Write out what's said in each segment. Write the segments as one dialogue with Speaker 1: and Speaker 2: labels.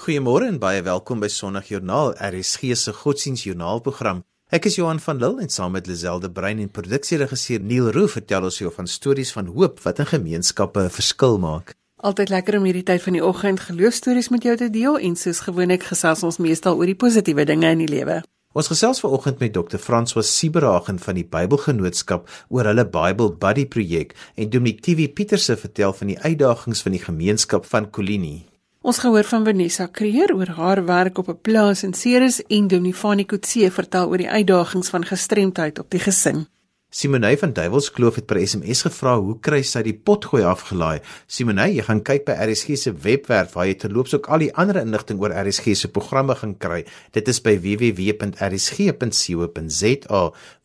Speaker 1: Goeiemôre en baie welkom by Sondagjoernaal, RSG se godsdienstjoernaalprogram. Ek is Johan van Lille en saam met Lazelde Brein en produksieregisseur Neil Roo vertel ons jou van stories van hoop wat in gemeenskappe 'n verskil maak.
Speaker 2: Altyd lekker om hierdie tyd van die oggend geloofstories met jou te deel en soos gewoonlik gesels ons meestal oor die positiewe dinge in die lewe.
Speaker 1: Ons gesels vanoggend met Dr. François Sieberhagen van die Bybelgenootskap oor hulle Bible Buddy projek en Dominic TV Pieterse vertel van die uitdagings van die gemeenskap van Kolini.
Speaker 2: Ons gehoor van Vanessa Creer oor haar werk op 'n plaas in Ceres en Donifani Kutse vertel oor die uitdagings van gestremdheid op die gesin.
Speaker 1: Simonay van Duivelskloof het per SMS gevra hoe kry sy die potgooi afgelaai. Simonay, jy gaan kyk by RSG se webwerf waar jy terloops ook al die ander inligting oor RSG se programme gaan kry. Dit is by www.rsg.co.za.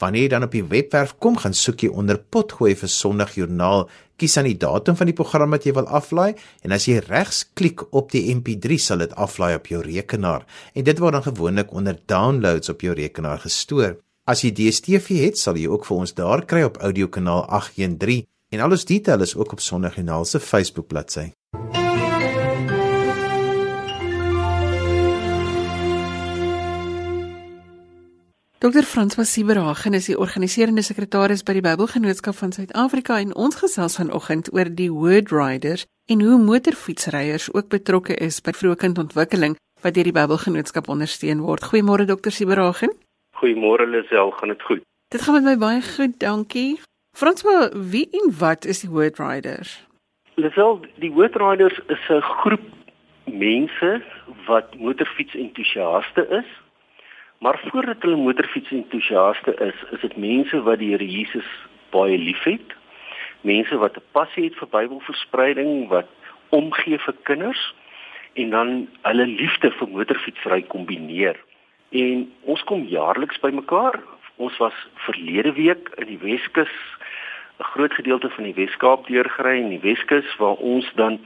Speaker 1: Wanneer jy dan op die webwerf kom, gaan soek jy onder potgooi vir Sondagjoernaal. Kies aan die datum van die program wat jy wil aflaai en as jy regs klik op die MP3 sal dit aflaai op jou rekenaar. En dit word dan gewoonlik onder downloads op jou rekenaar gestoor. As jy DStv het, sal jy ook vir ons daar kry op audiokanaal 813 en al ons detail is ook op Sondagjoernaal se Facebook bladsy.
Speaker 2: Dr. François Sieberhagen is die organiserende sekretaris by die Bybelgenootskap van Suid-Afrika en ons gesels vanoggend oor die Word Riders en hoe motorfietsryers ook betrokke is by vroegkindontwikkeling wat deur die Bybelgenootskap ondersteun word. Goeiemôre Dr. Sieberhagen.
Speaker 3: Goeiemôre Lisel, gaan dit goed?
Speaker 2: Dit gaan met my baie goed, dankie. Franswa, wie en wat is die Word Riders?
Speaker 3: Lisel, die Word Riders is 'n groep mense wat motorfietsentoesiaste is. Maar voordat hulle motorfietsentoesiaste is, is dit mense wat die Here Jesus baie liefhet. Mense wat 'n passie het vir Bybelverspreiding, wat omgee vir kinders en dan hulle liefde vir motorfietsry kombineer. En ons kom jaarliks bymekaar. Ons was verlede week in die Weskus 'n groot gedeelte van die Weskaap deurgery in die Weskus waar ons dan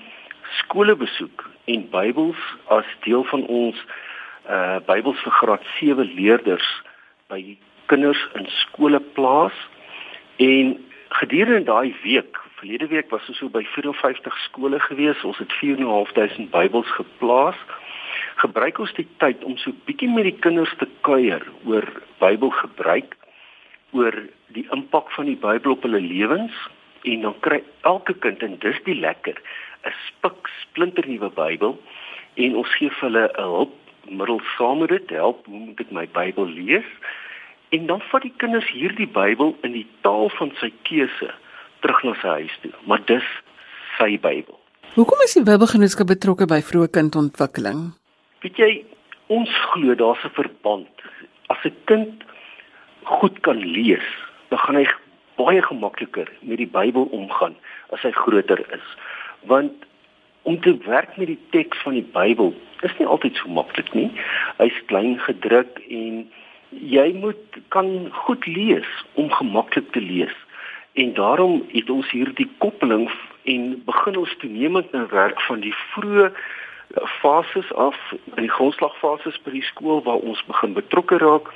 Speaker 3: skole besoek en Bybels as deel van ons uh Bybels vir graad 7 leerders by kinders in skole plaas. En gedurende daai week, verlede week was ons so by 54 skole gewees. Ons het 4.500 Bybels geplaas gebruik ons die tyd om so bietjie met die kinders te kuier oor Bybelgebruik, oor die impak van die Bybel op hulle lewens en dan kry elke kind en dis die lekker 'n spik splinternuwe Bybel en ons gee vir hulle 'n hulpmiddel saam met dit help hoe moet ek my Bybel lees en dan vat die kinders hierdie Bybel in die taal van sy keuse terug na sy huis toe maar dis sy Bybel
Speaker 2: Hoekom is die Bybelgenootskap betrokke by vroeë kindontwikkeling?
Speaker 3: Weet jy, ons glo daar's 'n verband. As 'n kind goed kan lees, dan gaan hy baie gemakliker met die Bybel omgaan as hy groter is. Want om te werk met die teks van die Bybel is nie altyd so maklik nie. Hy's klein gedruk en jy moet kan goed lees om gemaklik te lees. En daarom het ons hierdie koppeling en begin ons toenemend nou werk van die vroeë fases af in die grondslagfases by die skool waar ons begin betrokke raak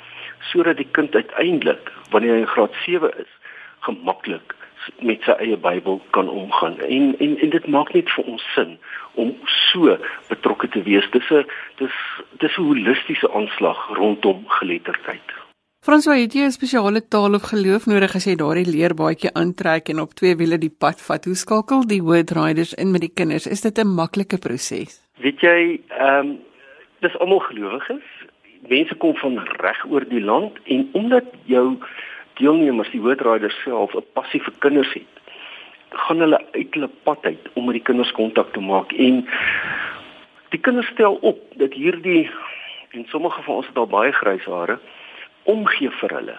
Speaker 3: sodat die kind uiteindelik wanneer hy in graad 7 is gemaklik met sy eie Bybel kan omgaan. En en en dit maak net vir ons sin om so betrokke te wees. Dis 'n dis dis 'n holistiese aanslag rondom geletterdheid.
Speaker 2: Franswa het jy 'n spesiale taal of geloof nodig as jy daardie leerbaadjie aantrek en op twee wiele die pad vat? Hoe skakel die word riders in met die kinders? Is dit 'n maklike proses
Speaker 3: Weet jy, ehm um, dis almal gelowiges. Mense kom van reg oor die land en omdat jou deelnemers, die hoëdraaiers self 'n passie vir kinders het, gaan hulle uit hulle pad uit om met die kinders kontak te maak. En die kinders stel op dat hierdie en sommige van ons het al baie grys hare omgee vir hulle.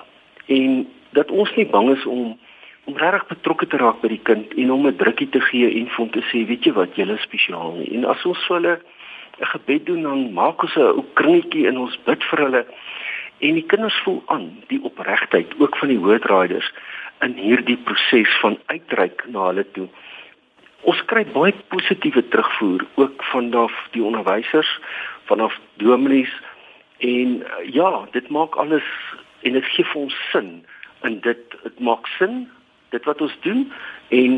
Speaker 3: En dat ons nie bang is om om regtig betrokke te raak by die kind en hom 'n drukkie te gee en vir hom te sê, weet jy wat, jy is spesiaal nie. En as ons vir hulle 'n gebed doen, dan maak ons 'n ou kringetjie in ons bid vir hulle en die kinders voel aan die opregtheid ook van die hoëdraaiers in hierdie proses van uitreik na hulle toe. Ons kry baie positiewe terugvoer ook van daar die onderwysers, vanaf dominees en ja, dit maak alles en dit gee vir ons sin en dit dit maak sin dit wat ons doen en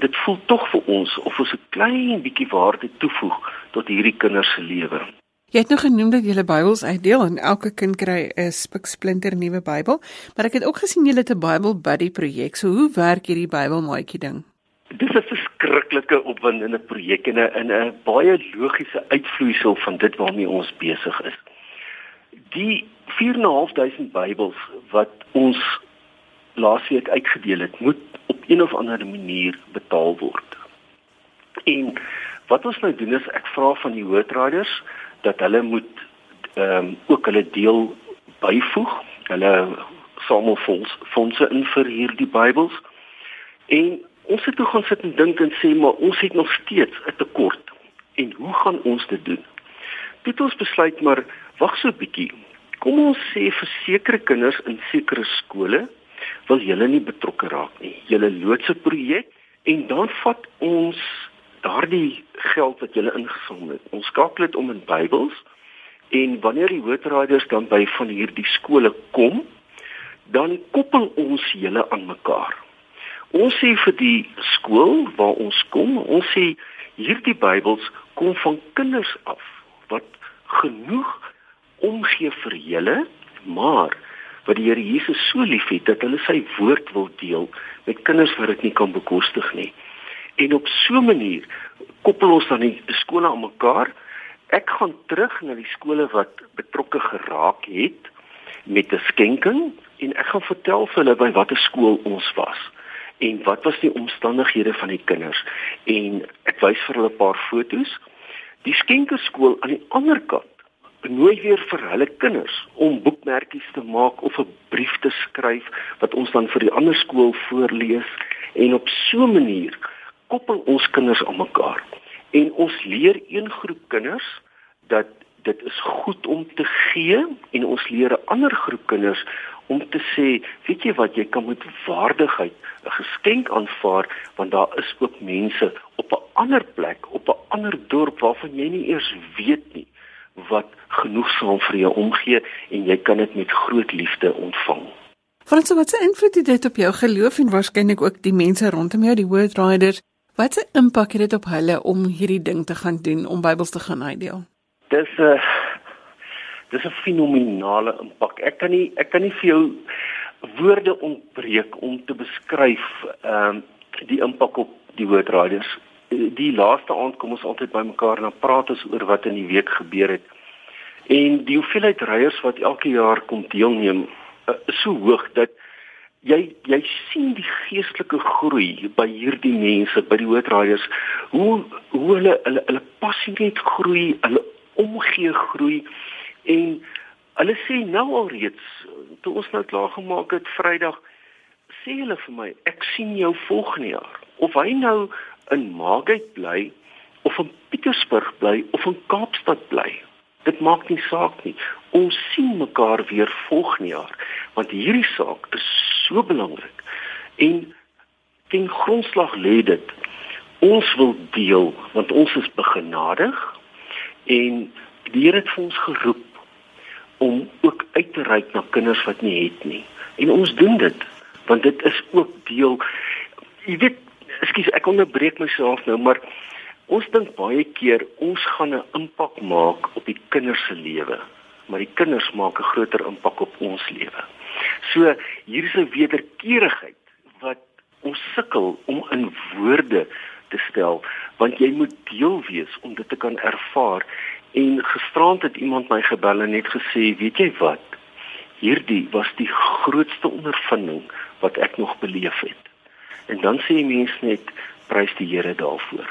Speaker 3: dit voel tog vir ons of ons 'n klein bietjie waarde toevoeg tot hierdie kinders se lewe.
Speaker 2: Jy het nou genoem dat jy hulle Bybels uitdeel en elke kind kry 'n spiksplinter nuwe Bybel, maar ek het ook gesien jy het 'n Bible Buddy projek. So hoe werk hierdie Bybelmaatjie ding?
Speaker 3: Dis 'n verskriklike opwindende projek en 'n 'n baie logiese uitvloeisel van dit waarmee ons besig is. Die 4.500 Bybels wat ons laasweek uitgedeel het, moet op een of ander manier betaal word. En wat ons nou doen is ek vra van die hoofdraaders dat hulle moet ehm um, ook hulle deel byvoeg. Hulle samel fonds fondse in vir hierdie Bybels. En ons het toe gaan sit en dink en sê maar ons het nog steeds 'n tekort. En hoe gaan ons dit doen? Dit ons besluit maar wag so 'n bietjie. Kom ons sê vir sekere kinders in sekere skole wil julle nie betrokke raak nie. Julle loodse projek en dan vat ons daardie geld wat julle ingesamel het. Ons skakel dit om in Bybels en wanneer die hoofdraaders dan by van hierdie skole kom, dan koppel ons julle aan mekaar. Ons sê vir die skool waar ons kom, ons sê hierdie Bybels kom van kinders af wat genoeg omgee vir julle, maar wat die Here Jesus so liefhet dat hulle sy woord wil deel met kinders wat dit nie kan bekostig nie. En op so 'n manier koppel ons dan die skole aan mekaar. Ek gaan terug na die skole wat betrokke geraak het met 'n skenking en ek gaan vertel vir hulle by watter skool ons was en wat was die omstandighede van die kinders en ek wys vir hulle 'n paar fotos. Die skenkerskool aan die ander kant benooi weer vir hulle kinders om boekmerkies te maak of 'n brief te skryf wat ons dan vir die ander skool voorlees en op so 'n manier koppel ons kinders aan mekaar en ons leer een groep kinders dat dit is goed om te gee en ons leer 'n ander groep kinders om te sê weet jy wat jy kan met waardigheid 'n geskenk aanvaar want daar is ook mense op 'n ander plek op 'n ander dorp waarvan jy nie eers weet nie wat genoegsaam vir jou omgee en jy kan dit met groot liefde ontvang.
Speaker 2: Frans, wat se invloed het dit op jou geloof en waarskynlik ook die mense rondom jou, die word riders? Wat se impak het dit op hulle om hierdie ding te gaan doen om Bybels te gaan uitdeel?
Speaker 3: Dis 'n uh, dis 'n fenominale impak. Ek kan nie ek kan nie vir jou woorde ontbreek om te beskryf ehm um, die impak op die word riders die laaste aand kom ons altyd bymekaar en dan praat ons oor wat in die week gebeur het. En die hoeveelheid ryers wat elke jaar kom deelneem uh, is so hoog dat jy jy sien die geestelike groei by hierdie mense, by die hoofdraaiers, hoe hoe hulle hulle hulle passie net groei, hulle omgee groei en hulle sê nou alreeds toe ons nou klaar gemaak het Vrydag sê hulle vir my ek sien jou volgende jaar of hy nou in Maagheid bly of in Pietersburg bly of in Kaapstad bly. Dit maak nie saak nie. Ons sien mekaar weer volgende jaar want hierdie saak is so belangrik. En ten grondslag lê dit ons wil deel want ons is begenadig en die Here het vir ons geroep om ook uit te reik na kinders wat nie het nie. En ons doen dit want dit is ook deel jy weet Ekskuus, ek onderbreek myself nou, maar ons dink baie keer ons gaan 'n impak maak op die kinders se lewe, maar die kinders maak 'n groter impak op ons lewe. So hier is 'n wederkerigheid wat ons sukkel om in woorde te stel, want jy moet deel wees om dit te kan ervaar. En gisterand het iemand my gebel en net gesê, weet jy wat? Hierdie was die grootste ondervinding wat ek nog beleef het. En dan sê mense net prys die Here daarvoor.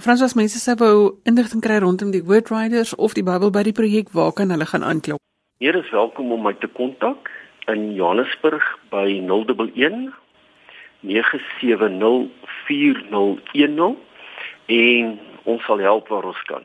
Speaker 2: Frans, as mense sou wou inligting kry rondom die Word Riders of die Bybel by die projek, waar kan hulle gaan aanklop?
Speaker 3: Hier is welkom om my te kontak in Johannesburg by 011 970 4010 en ons sal help waar ons kan.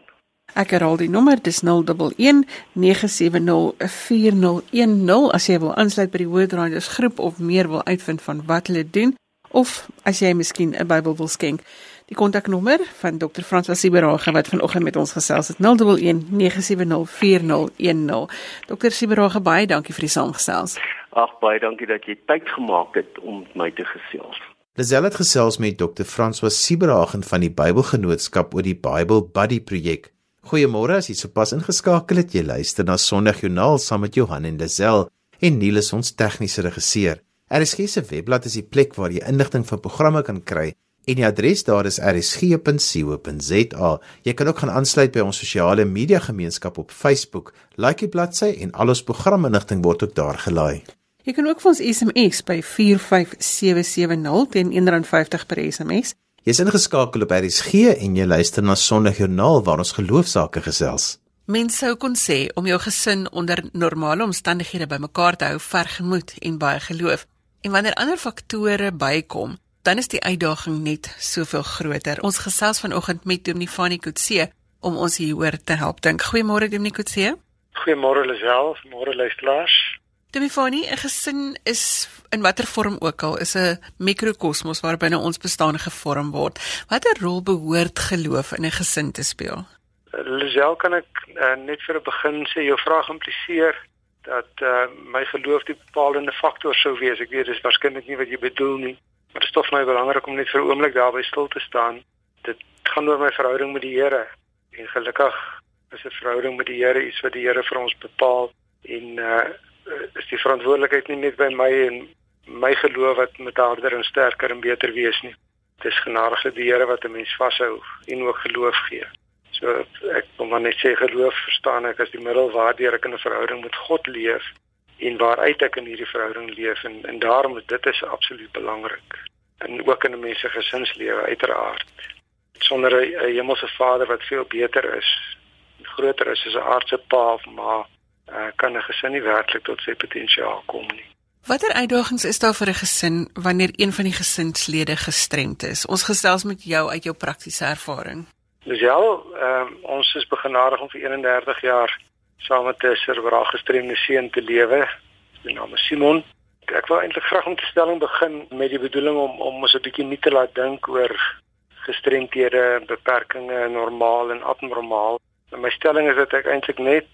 Speaker 2: Ek herhaal die nommer, dis 011 970 4010 as jy wil aansluit by die Word Riders groep of meer wil uitvind van wat hulle doen of as jy miskien 'n Bybel wil skenk. Die kontaknommer van Dr. Frans Siberage wat vanoggend met ons gesels het 011 970 4010. Dr. Siberage baie dankie vir die saamgesels.
Speaker 3: Ag baie dankie dat jy tyd gemaak het om my te gesels.
Speaker 1: Lisel het gesels met Dr. François Sieberhagen van die Bybelgenootskap oor die Bible Buddy projek. Goeiemôre as jy sopas ingeskakel het. Jy luister na Sondagjoernaal saam met Johan en Lisel en Niels ons tegniese regisseur. RSG se webblad is die plek waar jy inligting van programme kan kry en die adres daar is rsg.co.za. Jy kan ook gaan aansluit by ons sosiale media gemeenskap op Facebook. Like die bladsy en al ons programinligting word ook daar gelaai.
Speaker 2: Jy kan ook vir ons SMS by 45770 teen R1.50 per SMS.
Speaker 1: Jy's ingeskakel op RSG en jy luister na Sondagjoernaal waar ons geloofsaake gesels.
Speaker 2: Mense sou kon sê om jou gesin onder normale omstandighede bymekaar te hou verg gemoed en baie geloof. En wanneer ander faktore bykom, dan is die uitdaging net soveel groter. Ons gesels vanoggend met Dominee Fanie Kutse om ons hieroor te help dink. Goeiemôre Dominee Kutse.
Speaker 4: Goeiemôre Lisel, môre luisteraars.
Speaker 2: Demifani, 'n gesin is in watter vorm ook al is 'n mikrokosmos waarbinne ons bestaan gevorm word. Watter rol behoort geloof in 'n gesin te speel?
Speaker 4: Lisel kan ek uh, net vir 'n begin sê jou vraag impliseer dat uh, my geloof die bepalende faktor sou wees. Ek weet dis waarskynlik nie wat jy bedoel nie, maar dit is tog my belangrik om net vir 'n oomblik daarby stil te staan. Dit gaan oor my verhouding met die Here en gelukkig is 'n verhouding met die Here iets wat die Here vir ons bepaal en uh, is die verantwoordelikheid nie net by my en my geloof wat met harder en sterker en beter wees nie. Dit is genadige die Here wat 'n mens vashou en ook geloof gee. So ek kom maar net sê geloof verstaan ek as die middel waardeur ek 'n verhouding met God leef en waaruit ek in hierdie verhouding leef en en daarom dit is absoluut belangrik. En ook in 'n mens se gesinslewe uiteraard. Sonder 'n hemelse Vader wat veel beter is, groter is as 'n aardse pa of ma, uh, kan 'n gesin nie werklik tot sy potensiaal kom nie.
Speaker 2: Watter uitdagings is daar vir 'n gesin wanneer een van die gesinslede gestremd is? Ons gesels met jou uit jou praktiese ervaring.
Speaker 4: Dis ja, uh, ons is begenadig om vir 31 jaar saam met 'n serveraal gestremde seun te lewe. Sy naam is Simon. Ek wil eintlik graag om te stelling begin met die bedoeling om om ons 'n bietjie nie te laat dink oor gestremthede, beperkings, normaal en abnormaal. My stelling is dat ek eintlik net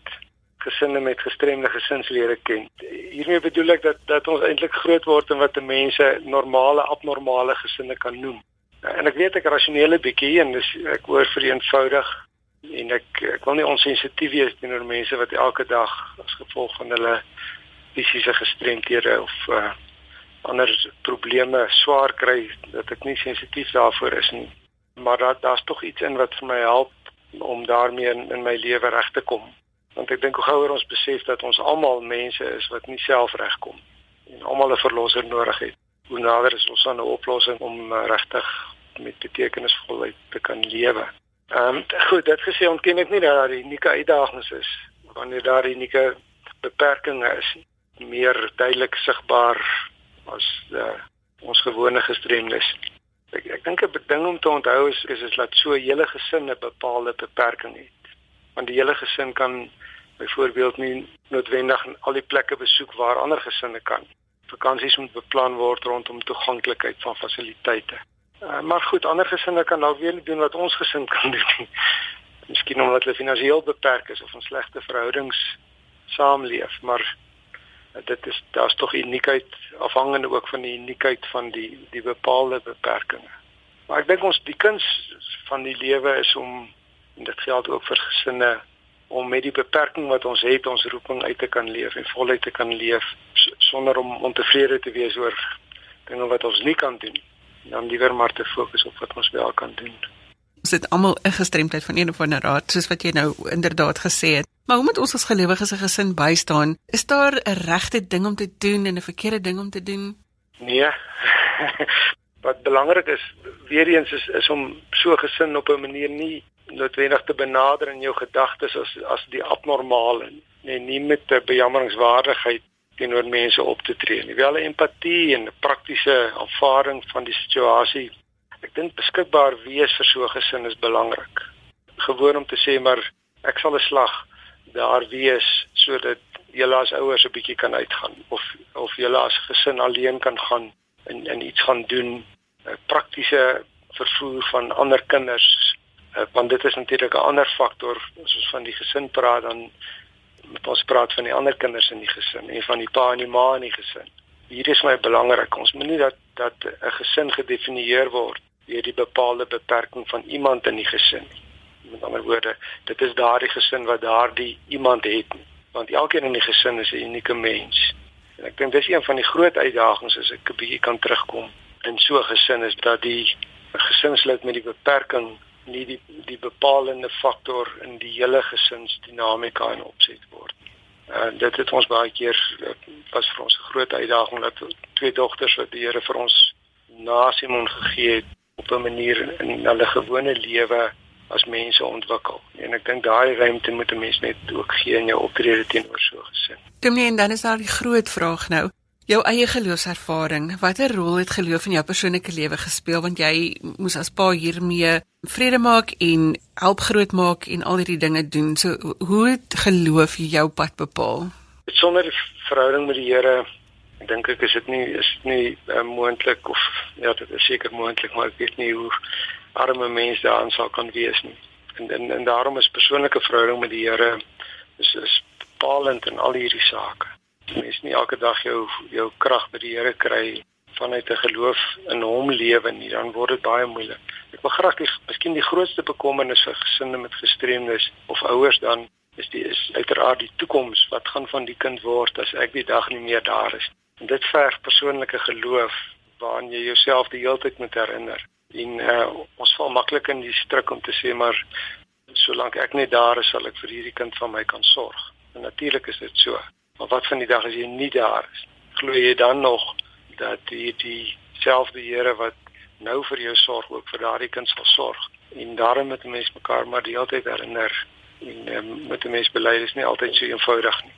Speaker 4: gesinne met gestremde gesinslede ken. Hiermee bedoel ek dat dat ons eintlik groot word en wat mense normale abnormale gesinne kan noem. En ek weet ek rasionele bietjie en dis ek hoor vir eenvoudig en ek ek wil nie onsensitief wees teenoor mense wat elke dag as gevolg van hulle fisiese gestremdhede of uh, ander probleme swaar kry dat ek nie sensitief daarvoor is nie. Maar dat daar's tog iets in wat vir my help om daarmee in, in my lewe reg te kom want ek dink hoe gouer ons besef dat ons almal mense is wat nie self regkom en almal 'n verlosser nodig het hoe nader is ons aan 'n oplossing om uh, regtig met betekenisvolheid te kan lewe. Ehm um, goed, dit gesê ontken ek nie dat daar unieke uitdagings is wanneer daar unieke beperkings is meer duidelik sigbaar as uh, ons gewone gestremdes. Ek ek dink 'n ding om te onthou is is is dat so 'n hele gesin 'n bepaalde beperking het want die hele gesin kan byvoorbeeld nie noodwendig al die plekke besoek waar ander gesinne kan. Vakansies moet beplan word rondom toeganklikheid van fasiliteite. Uh, maar goed, ander gesinne kan nou weer doen wat ons gesin kan doen. Miskien omdat hulle finansiëel beperk is of in slegte verhoudings saamleef, maar uh, dit is daar's tog uniekheid afhangende ook van die uniekheid van die die bepaalde beperkings. Maar ek dink ons die kuns van die lewe is om en dit geld ook vir gesinne om met die beperking wat ons het ons roeping uit te kan leef en voluit te kan leef sonder om ontevrede te wees oor dinge wat ons nie kan doen dan liewer maar te fokus op wat ons wel kan doen.
Speaker 2: Ons het almal 'n gestremdheid van een of ander aard soos wat jy nou inderdaad gesê het. Maar hoe moet ons as gelowiges 'n gesin bystaan? Is daar 'n regte ding om te doen en 'n verkeerde ding om te doen?
Speaker 4: Nee. wat belangrik is, weer eens is is om so gesin op 'n manier nie noodwendig te benader in jou gedagtes as as die abnormale nee nie met 'n bejammeringswaardigheid teenoor mense op te tree nie. Wel 'n empatie en 'n praktiese aanvaarding van die situasie. Ek dink beskikbaar wees vir so 'n gesin is belangrik. Gewoon om te sê maar ek sal 'n slag daar wees sodat julle as ouers 'n bietjie kan uitgaan of of julle as gesin alleen kan gaan en en iets gaan doen. praktiese vervoer van ander kinders uh, want dit is natuurlik 'n ander faktor. As ons van die gesin praat dan ons praat van die ander kinders in die gesin en van die pa en die ma in die gesin. Hier is my belangrik. Ons moet nie dat dat 'n gesin gedefinieer word deur die bepaalde beperking van iemand in die gesin. Met ander woorde, dit is daardie gesin wat daardie iemand het, want elkeen in die gesin is 'n unieke mens. En ek dink dis een van die groot uitdagings as ek 'n bietjie kan terugkom in so 'n gesin is dat die gesinslid met die beperking nie die die bepalende faktor in die hele gesinsdinamika en opset word. En dit het ons baie keer was vir ons 'n groot uitdaging dat twee dogters wat die Here vir ons na Simon gegee het op 'n manier in hulle gewone lewe as mense ontwikkel. En ek dink daai ruimte moet 'n mens net ook gee in jou optrede teenoor so gesin.
Speaker 2: Dominee, en dan is daar die groot vraag nou, jou eie geloofservaring. Watter rol het geloof in jou persoonlike lewe gespeel want jy moes as pa hiermee vrede maak en help grootmaak en al hierdie dinge doen. So hoe het geloof jou pad bepaal?
Speaker 4: Sonder verhouding met die Here dink ek is dit nie is dit nie uh, moontlik of ja dit is seker moontlik maar ek weet nie hoe arme mense daaraan sal kan wees nie. En en, en daarom is persoonlike verhouding met die Here is is bepalend in al hierdie sake. Mens nie elke dag jou jou krag by die Here kry vanuit 'n geloof in hom lewe nie, dan word dit baie moeilik. Ek wil graag die miskien die grootste bekommernis vir gesinne met gestremdes of ouers dan is die is uiteraard die toekoms. Wat gaan van die kind word as ek die dag nie meer daar is? En dit verg persoonlike geloof waaraan jy jouself die hele tyd moet herinner. En uh, ons val maklik in die struik om te sê maar solank ek net daar is, sal ek vir hierdie kind van my kan sorg. En natuurlik is dit so. Maar wat van die dag as jy nie daar is? Glo jy dan nog dat die dieselfde Here wat nou vir jou sorg ook vir daardie kind sal sorg. En daarom moet mense mekaar maar die hele tyd herinner en um, moet mense bely dis nie altyd so eenvoudig nie.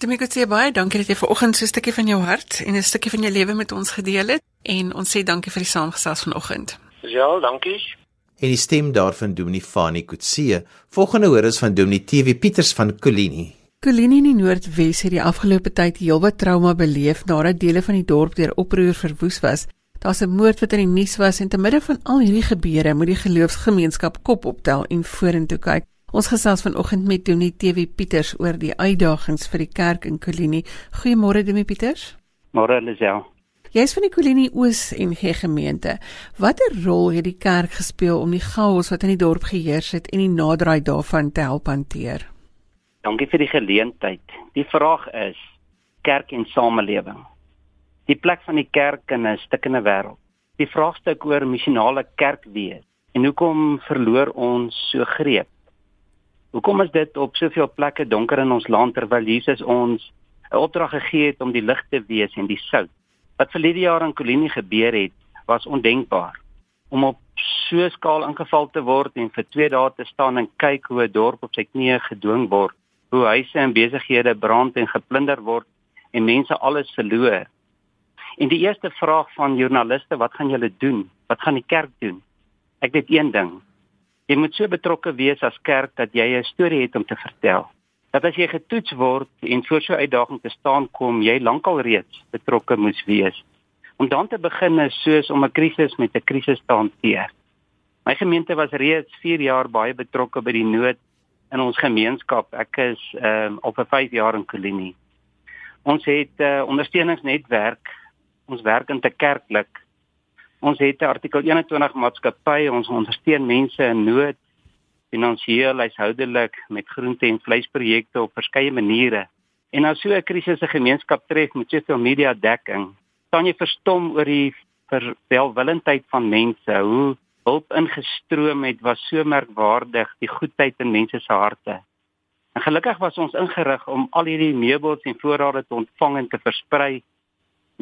Speaker 2: Domiko sê baie dankie dat jy vanoggend so 'n stukkie van jou hart en 'n stukkie van jou lewe met ons gedeel het en ons sê dankie vir die saamgesels vanoggend.
Speaker 4: Ja, dankie.
Speaker 1: En die stem daarvan Dominee Fani Kutse. Volgende hoor is van Dominee TV Pieters van Kolini.
Speaker 2: Kolini in die Noordwes het die afgelope tyd heelwat trauma beleef nadat dele van die dorp deur oproer verwoes was. Daar's 'n moord wat in die nuus was en te midde van al hierdie gebeure moet die geloofsgemeenskap kop optel en vorentoe kyk. Ons gesels vanoggend met Dominee TV Pieters oor die uitdagings vir die kerk in Kolini. Goeiemôre Dominee Pieters.
Speaker 5: Môre Lisel.
Speaker 2: Jy is van die Kolini Oos en G gemeente. Watter rol het die kerk gespeel om die chaos wat in die dorp geheers het en die naderdraai daarvan te help hanteer?
Speaker 5: Dankie vir die geleentheid. Die vraag is kerk en samelewing. Die plek van die kerk in 'n stikkende wêreld. Die vraagstuk oor missionale kerk wees en hoekom verloor ons so greep? Hoekom is dit op soveel plekke donker in ons land terwyl Jesus ons 'n opdrag gegee het om die lig te wees en die sout? Wat verlede jaar in Kolinie gebeur het, was ondenkbaar. Om op so skaal ingeval te word en vir 2 dae te staan en kyk hoe 'n dorp op sy knieë gedwing word hoe huise en besighede brand en geplunder word en mense alles verloor. En die eerste vraag van joernaliste, wat gaan julle doen? Wat gaan die kerk doen? Ek weet een ding. Jy moet so betrokke wees as kerk dat jy 'n storie het om te vertel. Dat as jy getoets word en voor so 'n uitdaging te staan kom, jy lankal reeds betrokke moes wees. Om dan te begin is soos om 'n krisis met 'n krisis te hanteer. My gemeente was reeds 4 jaar baie betrokke by die nood in ons gemeenskap. Ek is ehm um, al vir 5 jaar in Kolinie. Ons het 'n uh, ondersteuningsnetwerk. Ons werk in te kerklik. Ons het 'n artikel 21 maatskappy. Ons ondersteun mense in nood finansiëel, huishoudelik met groente en vleisprojekte op verskeie maniere. En as so 'n krisis 'n gemeenskap tref met soveel media dekking, staan jy verstom oor die verwelwillendheid van mense. Hoe hulp ingestroom het was so merkwaardig, die goedheid in mense se harte. En gelukkig was ons ingerig om al hierdie meubels en voorrade te ontvang en te versprei.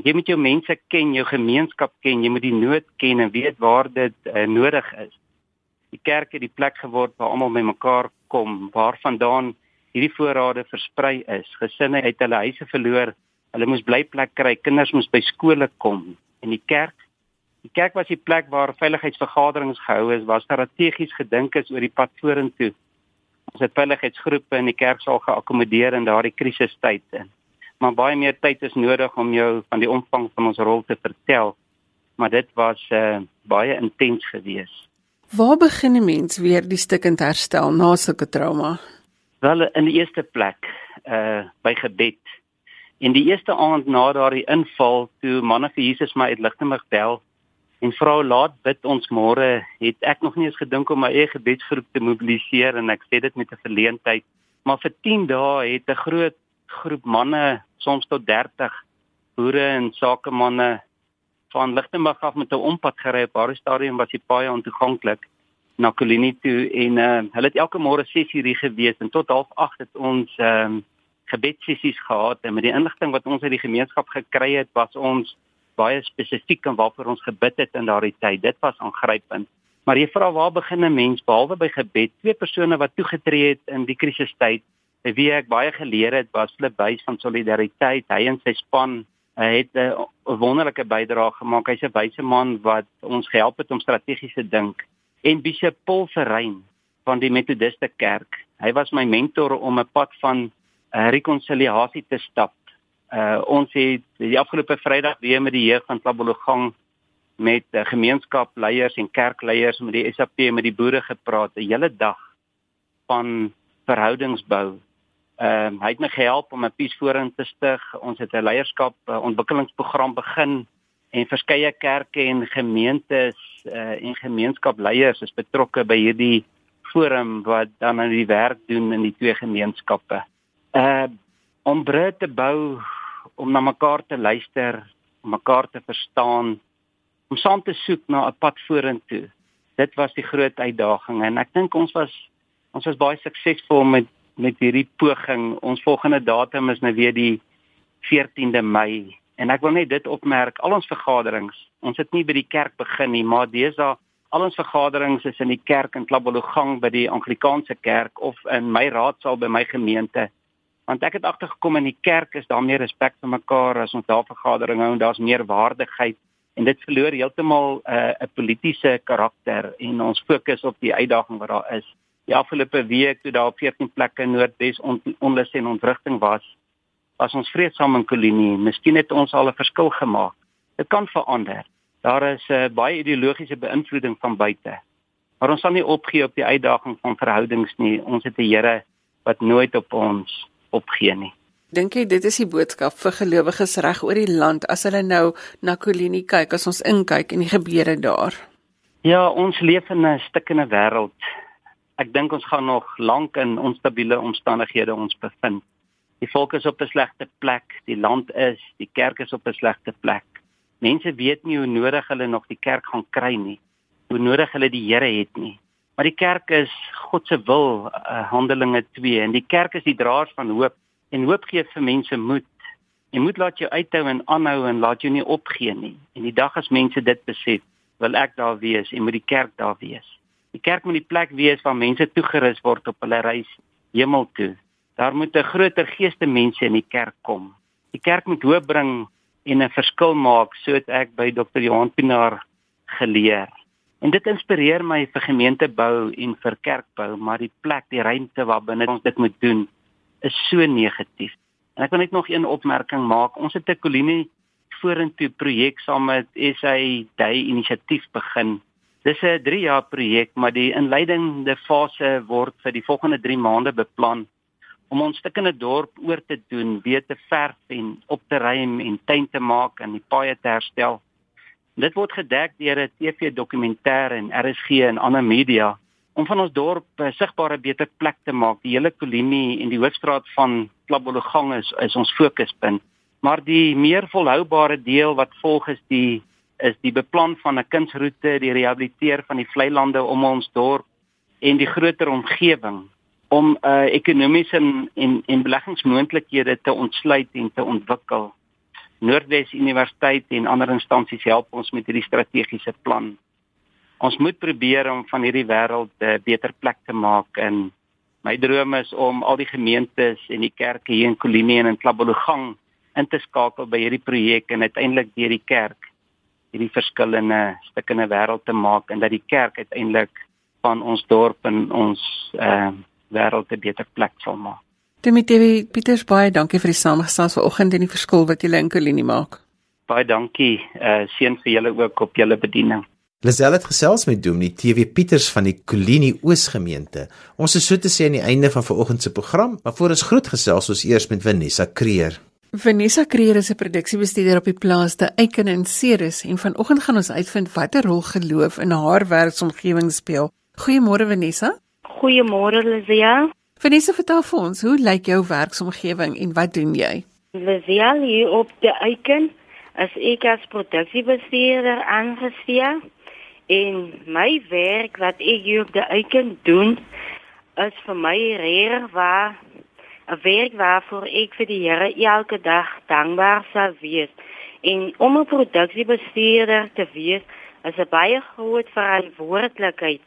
Speaker 5: Jy moet jou mense ken, jou gemeenskap ken, jy moet die nood ken en weet waar dit uh, nodig is. Die kerk het die plek geword waar almal bymekaar kom, waarvandaan hierdie voorrade versprei is. Gesinne het hulle huise verloor, hulle moes blyplek kry, kinders moes by skole kom en die kerk Die kerk was die plek waar veiligheidsvergaderings gehou is, waar strategies gedink is oor die pad vorentoe. Ons het veiligheidsgroepe in die kerksaal geakkommodeer in daardie krisistyd in. Maar baie meer tyd is nodig om jou van die omvang van ons rol te vertel. Maar dit was uh, baie intens geweest.
Speaker 2: Waar begin 'n mens weer die stukkend herstel na sulke trauma?
Speaker 5: Wel in die eerste plek uh by gebed En die eerste aand na daardie inval, toe manne vir Jesus my uit Lichtenburg bel en vra laat bid ons môre, het ek nog nie eens gedink om my eie gebedsgroep te mobiliseer en ek sê dit met 'n verleentheid, maar vir 10 dae het 'n groot groep manne, soms tot 30 boere en sakemanne van Lichtenburg af met 'n ompad gery. Op haar stadium was die paai ontoeganklik na Kolini toe en uh, hulle het elke môre 6:00 hier gewees en tot 08:30 het ons ehm um, gebedssessies gehad. En met die inligting wat ons uit die gemeenskap gekry het was ons baie spesifiek en waarvoor ons gebid het in daardie tyd dit was aangrypend maar jy vra waar begin 'n mens behalwe by gebed twee persone wat toegetree het in die krisistyd wie ek baie geleer het was Flip Buys van solidariteit hy en sy span Hy het 'n wonderlike bydrae gemaak. Hy's 'n wyse man wat ons gehelp het om strategies te dink. En Bishop Paul Verrein van die Methodiste Kerk. Hy was my mentor om 'n pad van uh, rekonsiliasie te stap. Uh ons het die afgelope Vrydag weer met die jeug van Klabologang met uh, gemeenskapleiers en kerkleiers met die SAP met die boere gepraat 'n hele dag van verhoudingsbou Ehm uh, hy het my gehelp om 'n piesforum te stig. Ons het 'n leierskap uh, ontwikkelingsprogram begin en verskeie kerke en gemeentes uh, en gemeenskapleiers is betrokke by hierdie forum wat dan aan die werk doen in die twee gemeenskappe. Uh om brûe te bou, om na mekaar te luister, om mekaar te verstaan, om saam te soek na 'n pad vorentoe. Dit was die groot uitdaging en ek dink ons was ons was baie suksesvol met met hierdie poging. Ons volgende datum is nou weer die 14de Mei en ek wil net dit opmerk, al ons vergaderings, ons het nie by die kerk begin nie, maar deesdae al ons vergaderings is in die kerk in Klabologang by die Anglikaanse kerk of in my raadsaal by my gemeente. Want ek het agtergekom in die kerk is daar meer respek vir mekaar as ons daar vergaderinge hou en daar's meer waardigheid en dit verloor heeltemal eh, 'n uh, politieke karakter en ons fokus op die uitdaging wat daar is die afgelope week toe daar op 14 plekke in Noordwes on, onlus en ontwrigting was, was ons vreedsaam in Kolinie. Miskien het ons al 'n verskil gemaak. Dit kan verander. Daar is 'n uh, baie ideologiese beïnvloeding van buite. Maar ons sal nie opgee op die uitdaging van verhoudings nie. Ons het 'n Here wat nooit op ons opgee nie.
Speaker 2: Dink jy dit is die boodskap vir gelowiges reg oor die land as hulle nou na Kolinie kyk, as ons inkyk in die gebeure daar?
Speaker 5: Ja, ons leef in 'n stikkende wêreld ek dink ons gaan nog lank in onstabiele omstandighede ons bevind. Die volk is op 'n slegte plek, die land is, die kerk is op 'n slegte plek. Mense weet nie hoe nodig hulle nog die kerk gaan kry nie. Hoe nodig hulle die Here het nie. Maar die kerk is God se wil, uh, Handelinge 2 en die kerk is die draers van hoop en hoop gee vir mense moed. Jy moet laat jou uithou en aanhou en laat jou nie opgee nie. En die dag as mense dit besef, wil ek daar wees en moet die kerk daar wees. Die kerk moet die plek wees waar mense toegerus word op hulle reis hemel toe. Daar moet 'n groter geeste mense in die kerk kom. Die kerk moet hoop bring en 'n verskil maak, soos ek by Dr. Johan Pinaar geleer. En dit inspireer my vir gemeentebou en vir kerkbou, maar die plek, die ruimte waarbinne ons dit moet doen, is so negatief. En ek wil net nog een opmerking maak. Ons het 'n kolonie vorentoe projek saam met SA Day inisiatief begin Dis 'n 3 jaar projek, maar die inleidende fase word vir die volgende 3 maande beplan om ons stukkende dorp oor te doen, weer te verf en op te ruim en tuin te maak en die paaie te herstel. Dit word gedek deur 'n TV-dokumentêr en RSG en ander media om van ons dorp 'n sigbare beter plek te maak. Die hele kolonie en die hoofstraat van Klabologang is, is ons fokuspunt. Maar die meer volhoubare deel wat volg is die is die beplan van 'n kunsroete, die rehabiliteer van die vlei lande om ons dorp en die groter omgewing om 'n uh, ekonomiese en en, en beleggingsmoontlikhede te ontsluit en te ontwikkel. Noordwes Universiteit en ander instansies help ons met hierdie strategiese plan. Ons moet probeer om van hierdie wêreld 'n beter plek te maak en my droom is om al die gemeentes en die kerke hier in Kolinie en in Klabologang in te skakel by hierdie projek en uiteindelik deur die kerk hierdie verskillende stukkende wêreld te maak en dat die kerk uiteindelik van ons dorp en ons ehm uh, wêreld 'n beter plek sal maak.
Speaker 2: Dimitri Pieters baie dankie vir die samestelling vanoggend en die verskil wat julle in Kolinie maak.
Speaker 5: Baie dankie. Uh seën vir julle ook op julle bediening.
Speaker 1: Lisel het gesels met Dominee TV Pieters van die Kolinie Oosgemeente. Ons is so te sê aan die einde van vanoggend se program, maar voor ons groet gesels ons eers met Vanessa Creer.
Speaker 2: Vanessa Creer is 'n produksiebestuurder op die plaas te Eiken in Ceres en vanoggend gaan ons uitvind watter rol geloof in haar werksomgewing speel. Goeiemôre Vanessa.
Speaker 6: Goeiemôre Lizia.
Speaker 2: Vanessa, vertel vir ons, hoe lyk jou werksomgewing en wat doen jy?
Speaker 6: Lizia, hier op die Eiken as ek as produksiebestuurder aangestel en my werk wat ek hier op die Eiken doen is vir my reg waar 'n werk waarvoor ek vir die Here elke dag dankbaar sal wees. En om 'n produksiebestuurder te wees, is 'n baie groot verantwoordelikheid.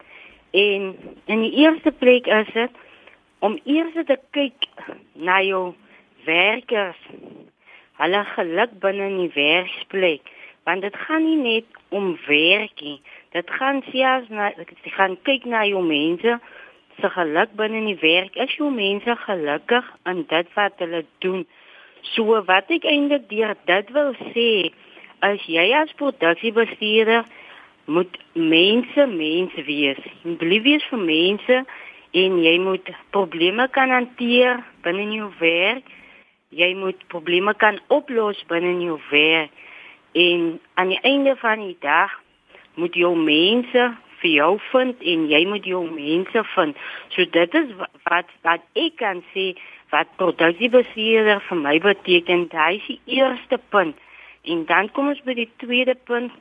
Speaker 6: En in die eerste plek is dit om eers te kyk na jou werkers. Hulle geluk binne in die werksplek, want dit gaan nie net om werk nie. Dit gaan selfs na dit gaan kyk na jou mense se geluk binne in die werk. Is jou mense gelukkig in dit wat hulle doen? So wat ek eintlik deur dit wil sê, as jy as produksiebestuurder moet mense mens wees. Jy moet lief wees vir mense en jy moet probleme kan hanteer binne in jou werk. Jy moet probleme kan oplos binne in jou werk. En aan die einde van die dag moet jou mense vir jou vind en jy moet jou mense vind. So dit is wat wat ek kan sê wat produksiebestuurder vir my beteken. Dit is die eerste punt. En dan kom ons by die tweede punt.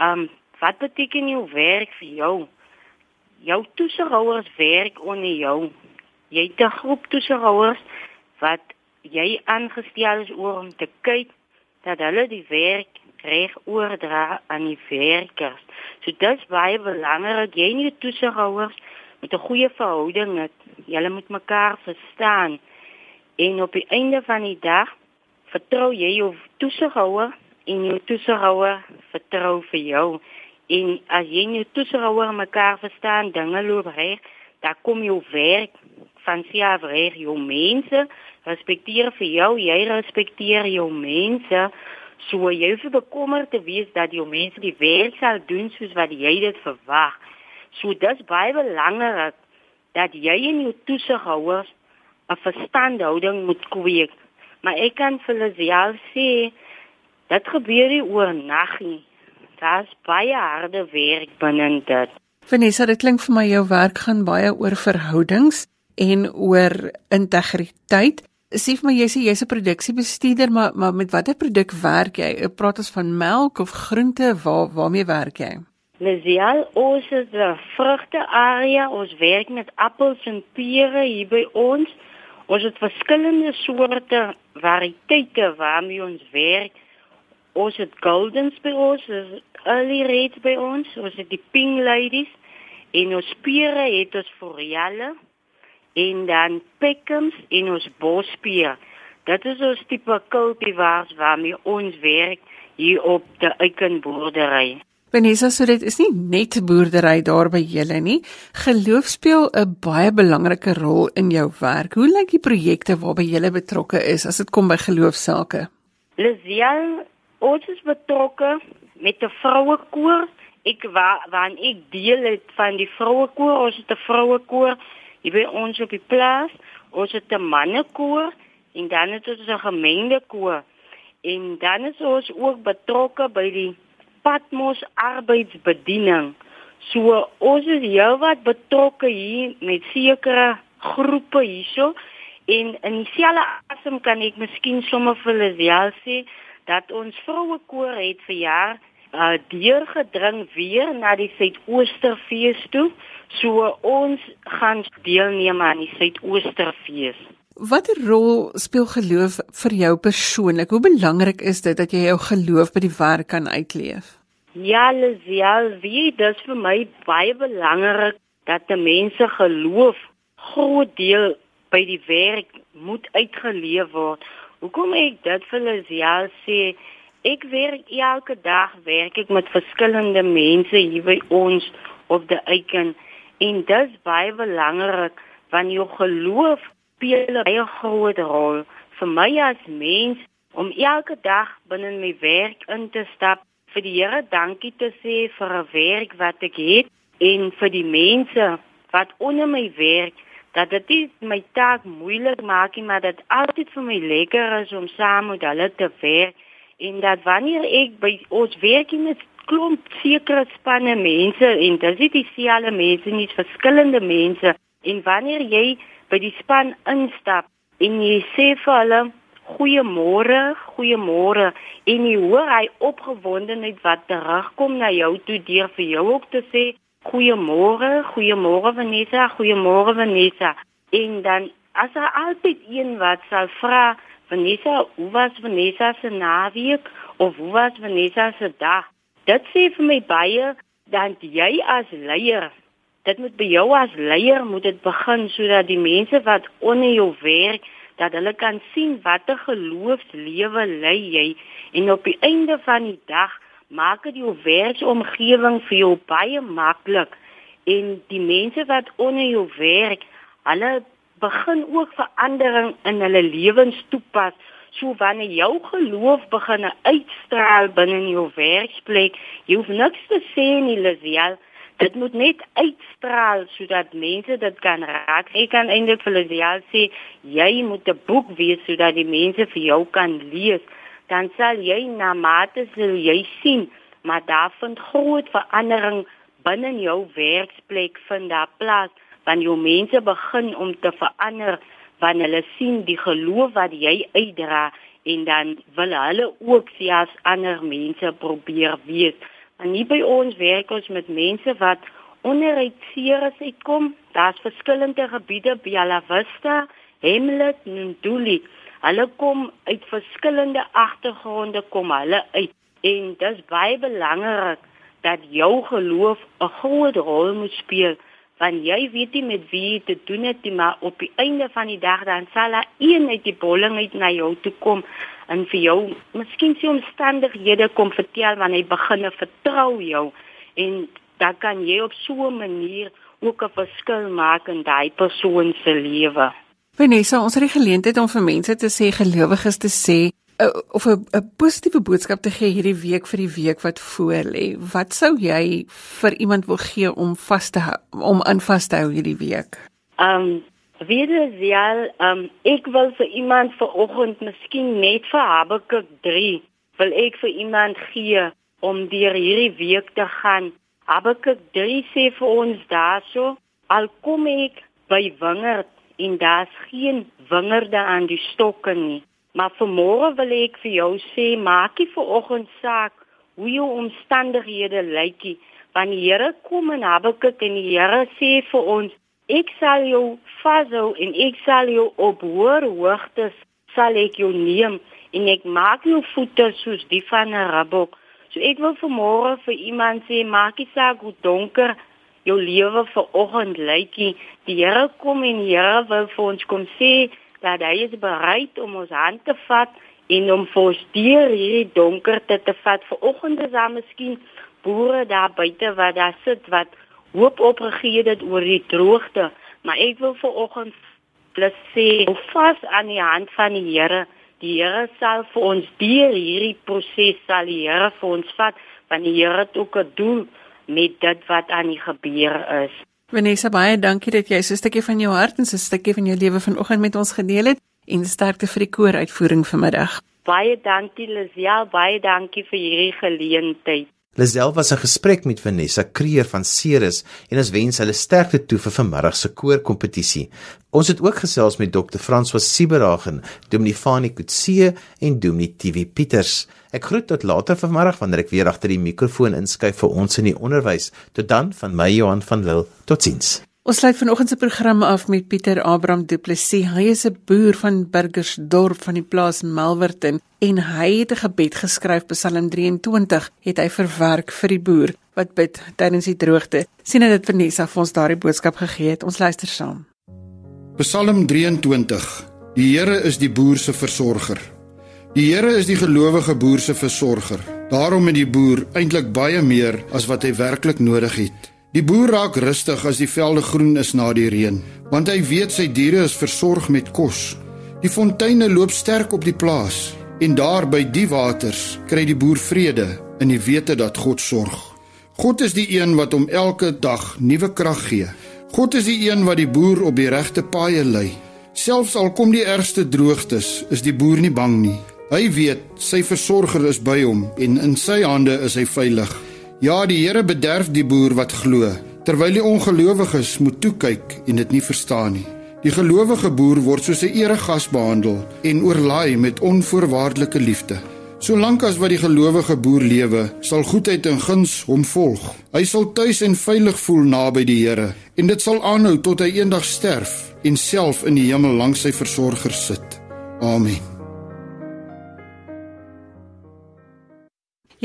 Speaker 6: Um wat beteken jou werk vir jou? Jou toesighouers werk onder jou. Jy het 'n groep toesighouers wat jy aangestel is om te kyk dat hulle die werk reg oordra aan die werkers. So dit is baie belangrik. Jy nie toesighouers met 'n goeie verhouding het. Julle moet mekaar verstaan. En op die einde van die dag vertrou jy jou toesighouer en jou toesighouer vertrou vir jou. En as jy nie toesighouer mekaar verstaan, dinge loop reg, dan kom jou werk van self reg. Jou mense respekteer vir jou, jy respekteer jou mense. So jy hoef bekommerd te wees dat jou mense die werk sal doen soos wat jy dit verwag. So dis baie belangrik dat jy en jou toesighouers 'n verstandhouding moet kweek. Maar ek kan vir julle sê dat gebeur nie oornag nie. Daar's baie harde werk binne dit.
Speaker 2: Vanessa, dit klink vir my jou werk gaan baie oor verhoudings en oor integriteit. Sê vir my jy sê jy's 'n produksiebestuurder, maar maar met watter produk werk jy? Praat ons van melk of groente, waar waarmee werk jy?
Speaker 6: Lesial, ons is 'n vrugte area. Ons werk met appels en pere hier by ons. Ons het verskillende soorte variëteite waarmee ons werk. Ons het goldens by ons, early reds by ons, ons het die pink ladies en ons pere het ons forelle en dan pekkums en ons bospier. Dit is ons tipe kultivars waarmee ons werk hier op die eikenboerdery.
Speaker 2: Vanessa, so dit is nie net boerdery daar by julle nie. Geloof speel 'n baie belangrike rol in jou werk. Hoe lyk die projekte waarby julle betrokke is as dit kom by geloofsake?
Speaker 6: Lesian, ons is betrokke met 'n vrouekoor. Ek waar ek deel het van die vrouekoor, ons het 'n vrouekoor Hier by ons op die plaas, ons het 'n mannekoor en dan het ons 'n gemengde koor. En dan is ons ook betrokke by die Patmos arbeidsbediening. So ons is heelwat betrokke hier met sekere groepe hierso en in dieselfde asem kan ek miskien sommer vir hulle sê dat ons vroue koor het vir jaar uh, deurgedring weer na die Suidoosterfees toe. So ons gaan deelneem aan die Suidoosterfees.
Speaker 2: Watter rol speel geloof vir jou persoonlik? Hoe belangrik is dit dat jy jou geloof by die werk kan uitleef?
Speaker 6: Ja, Lisiel, wie dis vir my baie belangrik dat die mense geloof groot deel by die werk moet uitgeleef word. Hoekom ek dit vir Lisiel sê, ek werk elke dag werk ek met verskillende mense hier by ons op die eiken En dit is baie belangrik want jou geloof speel 'n baie groot rol vir my as mens om elke dag binne my werk in te stap vir die Here dankie te sê vir 'n werk wat ek het en vir die mense wat onder my werk dat dit my taak moeilik maak nie, maar dit altyd vir my lekker is om saam met hulle te werk. En dat wanneer ek by ons werk met klomp sekere spanne mense en dit is dieselfde mense nie verskillende mense. En wanneer jy by die span instap en jy sê vir hulle goeiemôre, goeiemôre en jy hoor hy opgewondenheid wat terugkom na jou toe deur vir jou ook te sê goeiemôre, goeiemôre Vanessa, goeiemôre Vanessa en dan as daar altyd een wat sal vra Vanessa, hoe was Vanessa se naweek of hoe was Vanessa se dag? Dit sê vir my baie dat jy as leier dit moet by jou as leier moet dit begin sodat die mense wat onder jou werk dat hulle kan sien watter geloofslewe lei jy en op die einde van die dag maak dit jou werksomgewing vir jou baie maklik en die mense wat onder jou werk hulle begin ook verandering in hulle lewens toepas so wanneer jou geloof begin uitstraal binne jou werksplek jy hoef niks te sê nie Lisiel dit moet net uitstraal sodat mense dit kan raak. Ek kan eintlik vir hulle sê jy moet 'n boek wees sodat die mense vir jou kan lees. Dan sal jy na mate sal jy sien, maar daar vind groot verandering binne jou werksplek vind daar plaas wanneer jou mense begin om te verander wanneer hulle sien die geloof wat jy uitdra en dan wil hulle ook sies ander mense probeer wees. En nie by ons werk ons met mense wat onderuit seeres uitkom. Daar's verskillende gebiede by Bella Vista, Hamlet en Duli. Hulle kom uit verskillende agtergronde kom hulle uit. En dis baie belangrik dat jou geloof 'n groot rol moet speel want jy weet nie met wie jy te doen het nie maar op die einde van die dag dan sal daar een uit die bolling uit na jou toe kom en vir jou miskien sy omstandighede kom vertel wanneer hy begin vertrou jou en dan kan jy op so 'n manier ook 'n verskil maak in daai persoon se lewe.
Speaker 2: Vanessa, ons het die geleentheid om vir mense te sê gelowiges te sê uh, of 'n positiewe boodskap te gee hierdie week vir die week wat voor lê. Wat sou jy vir iemand wil gee om vas te hou, om aan vas te hou hierdie week?
Speaker 6: Um Wieder Zial, um, ek wil vir iemand vanoggend miskien net vir Habakuk 3 wil ek vir iemand gee om deur hierdie week te gaan. Habakuk 3 sê vir ons daarso, al kom ek by wingerd en daar's geen wingerde aan die stokke nie, maar vanmôre wil ek vir jou sê, maakie vanoggend saak hoe jou omstandighede lyk nie, want die Here kom in Habakuk en die Here sê vir ons Ek sal jou vashou en ek sal jou op hoër hoogtes sal ek jou neem en ek maak jou voete soos die van 'n rabbok. So ek wil vanmôre vir iemand sê maak nie saak hoe donker jou lewe vanoggend lyk nie. Die Here kom en die Here wil vir ons kom sê dat hy is bereid om ons hand te vat en om vir ons deur hierdie donkerte te vat. Vanoggend is daar miskien boere daar buite wat daar sit wat hoop opgegee dit oor die droogte, maar ek wil vir oggend plus sê, vas aan die hand van die Here. Die Here sal vir ons deur hierdie proses sal die Here vir ons vat, want die Here het ook 'n doel met dit wat aan die gebeur is.
Speaker 2: Vanessa baie dankie dat jy so 'n stukkie van jou hart en so 'n stukkie van jou lewe vanoggend met ons gedeel het en sterkte vir die kooruitvoering vanmiddag.
Speaker 6: Baie dankie Lisia, baie dankie vir hierdie geleentheid.
Speaker 1: Lisel was in gesprek met Vanessa Kreer van Ceres en ons wens hulle sterkte toe vir vanmiddag se koorkompetisie. Ons het ook gesels met Dr. François Sieberagen, Dominee Fanie Kutse en Dominee TV Pieters. Ek groet tot later vanmiddag wanneer ek weer agter die mikrofoon inskuif vir ons in die onderwys. Tot dan van my Johan van Lille. Totsiens.
Speaker 2: Ons sluit vanoggend se program af met Pieter Abraham Du Plessis. Hy is 'n boer van Burgersdorp van die plaas Melwerton en hy het 'n gebed geskryf Psalm 23 het hy verwerk vir die boer wat bid tydens die droogte. Sien dit Vanessa vir ons daardie boodskap gegee het. Ons luister saam.
Speaker 7: Psalm 23. Die Here is die boer se versorger. Die Here is die gelowige boer se versorger. Daarom het die boer eintlik baie meer as wat hy werklik nodig het. Die boer raak rustig as die velde groen is na die reën, want hy weet sy diere is versorg met kos. Die fonteine loop sterk op die plaas en daar by die waters kry die boer vrede in die wete dat God sorg. God is die een wat hom elke dag nuwe krag gee. God is die een wat die boer op die regte paaie lei. Selfs al kom die ergste droogtes, is die boer nie bang nie. Hy weet sy versorger is by hom en in sy hande is hy veilig. Ja, die Here bederf die boer wat glo, terwyl die ongelowiges moet toe kyk en dit nie verstaan nie. Die gelowige boer word soos 'n eregas behandel en oorlaai met onvoorwaardelike liefde. Solank as wat die gelowige boer lewe, sal goedheid en guns hom volg. Hy sal tuis en veilig voel naby die Here en dit sal aanhou tot hy eendag sterf en self in die hemel langs sy versorger sit. Amen.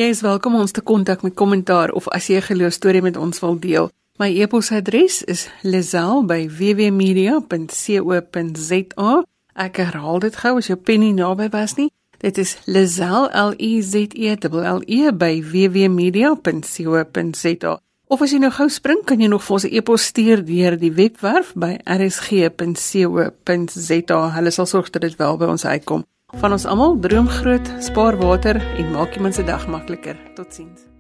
Speaker 2: Jy is welkom om ons te kontak met kommentaar of as jy 'n geloostorie met ons wil deel. My e-posadres is lazel@wwmedia.co.za. Ek herhaal dit gou as jou pen nie naby was nie. Dit is Lazel L E Z E L E by wwmedia.co.za. Of as jy nou gou spring, kan jy nog vir ons 'n e-pos stuur deur die webwerf by rsg.co.za. Hulle sal sorg dat dit wel by ons uitkom. Van ons almal droom groot, spaar water en maak iemand se dag makliker. Totsiens.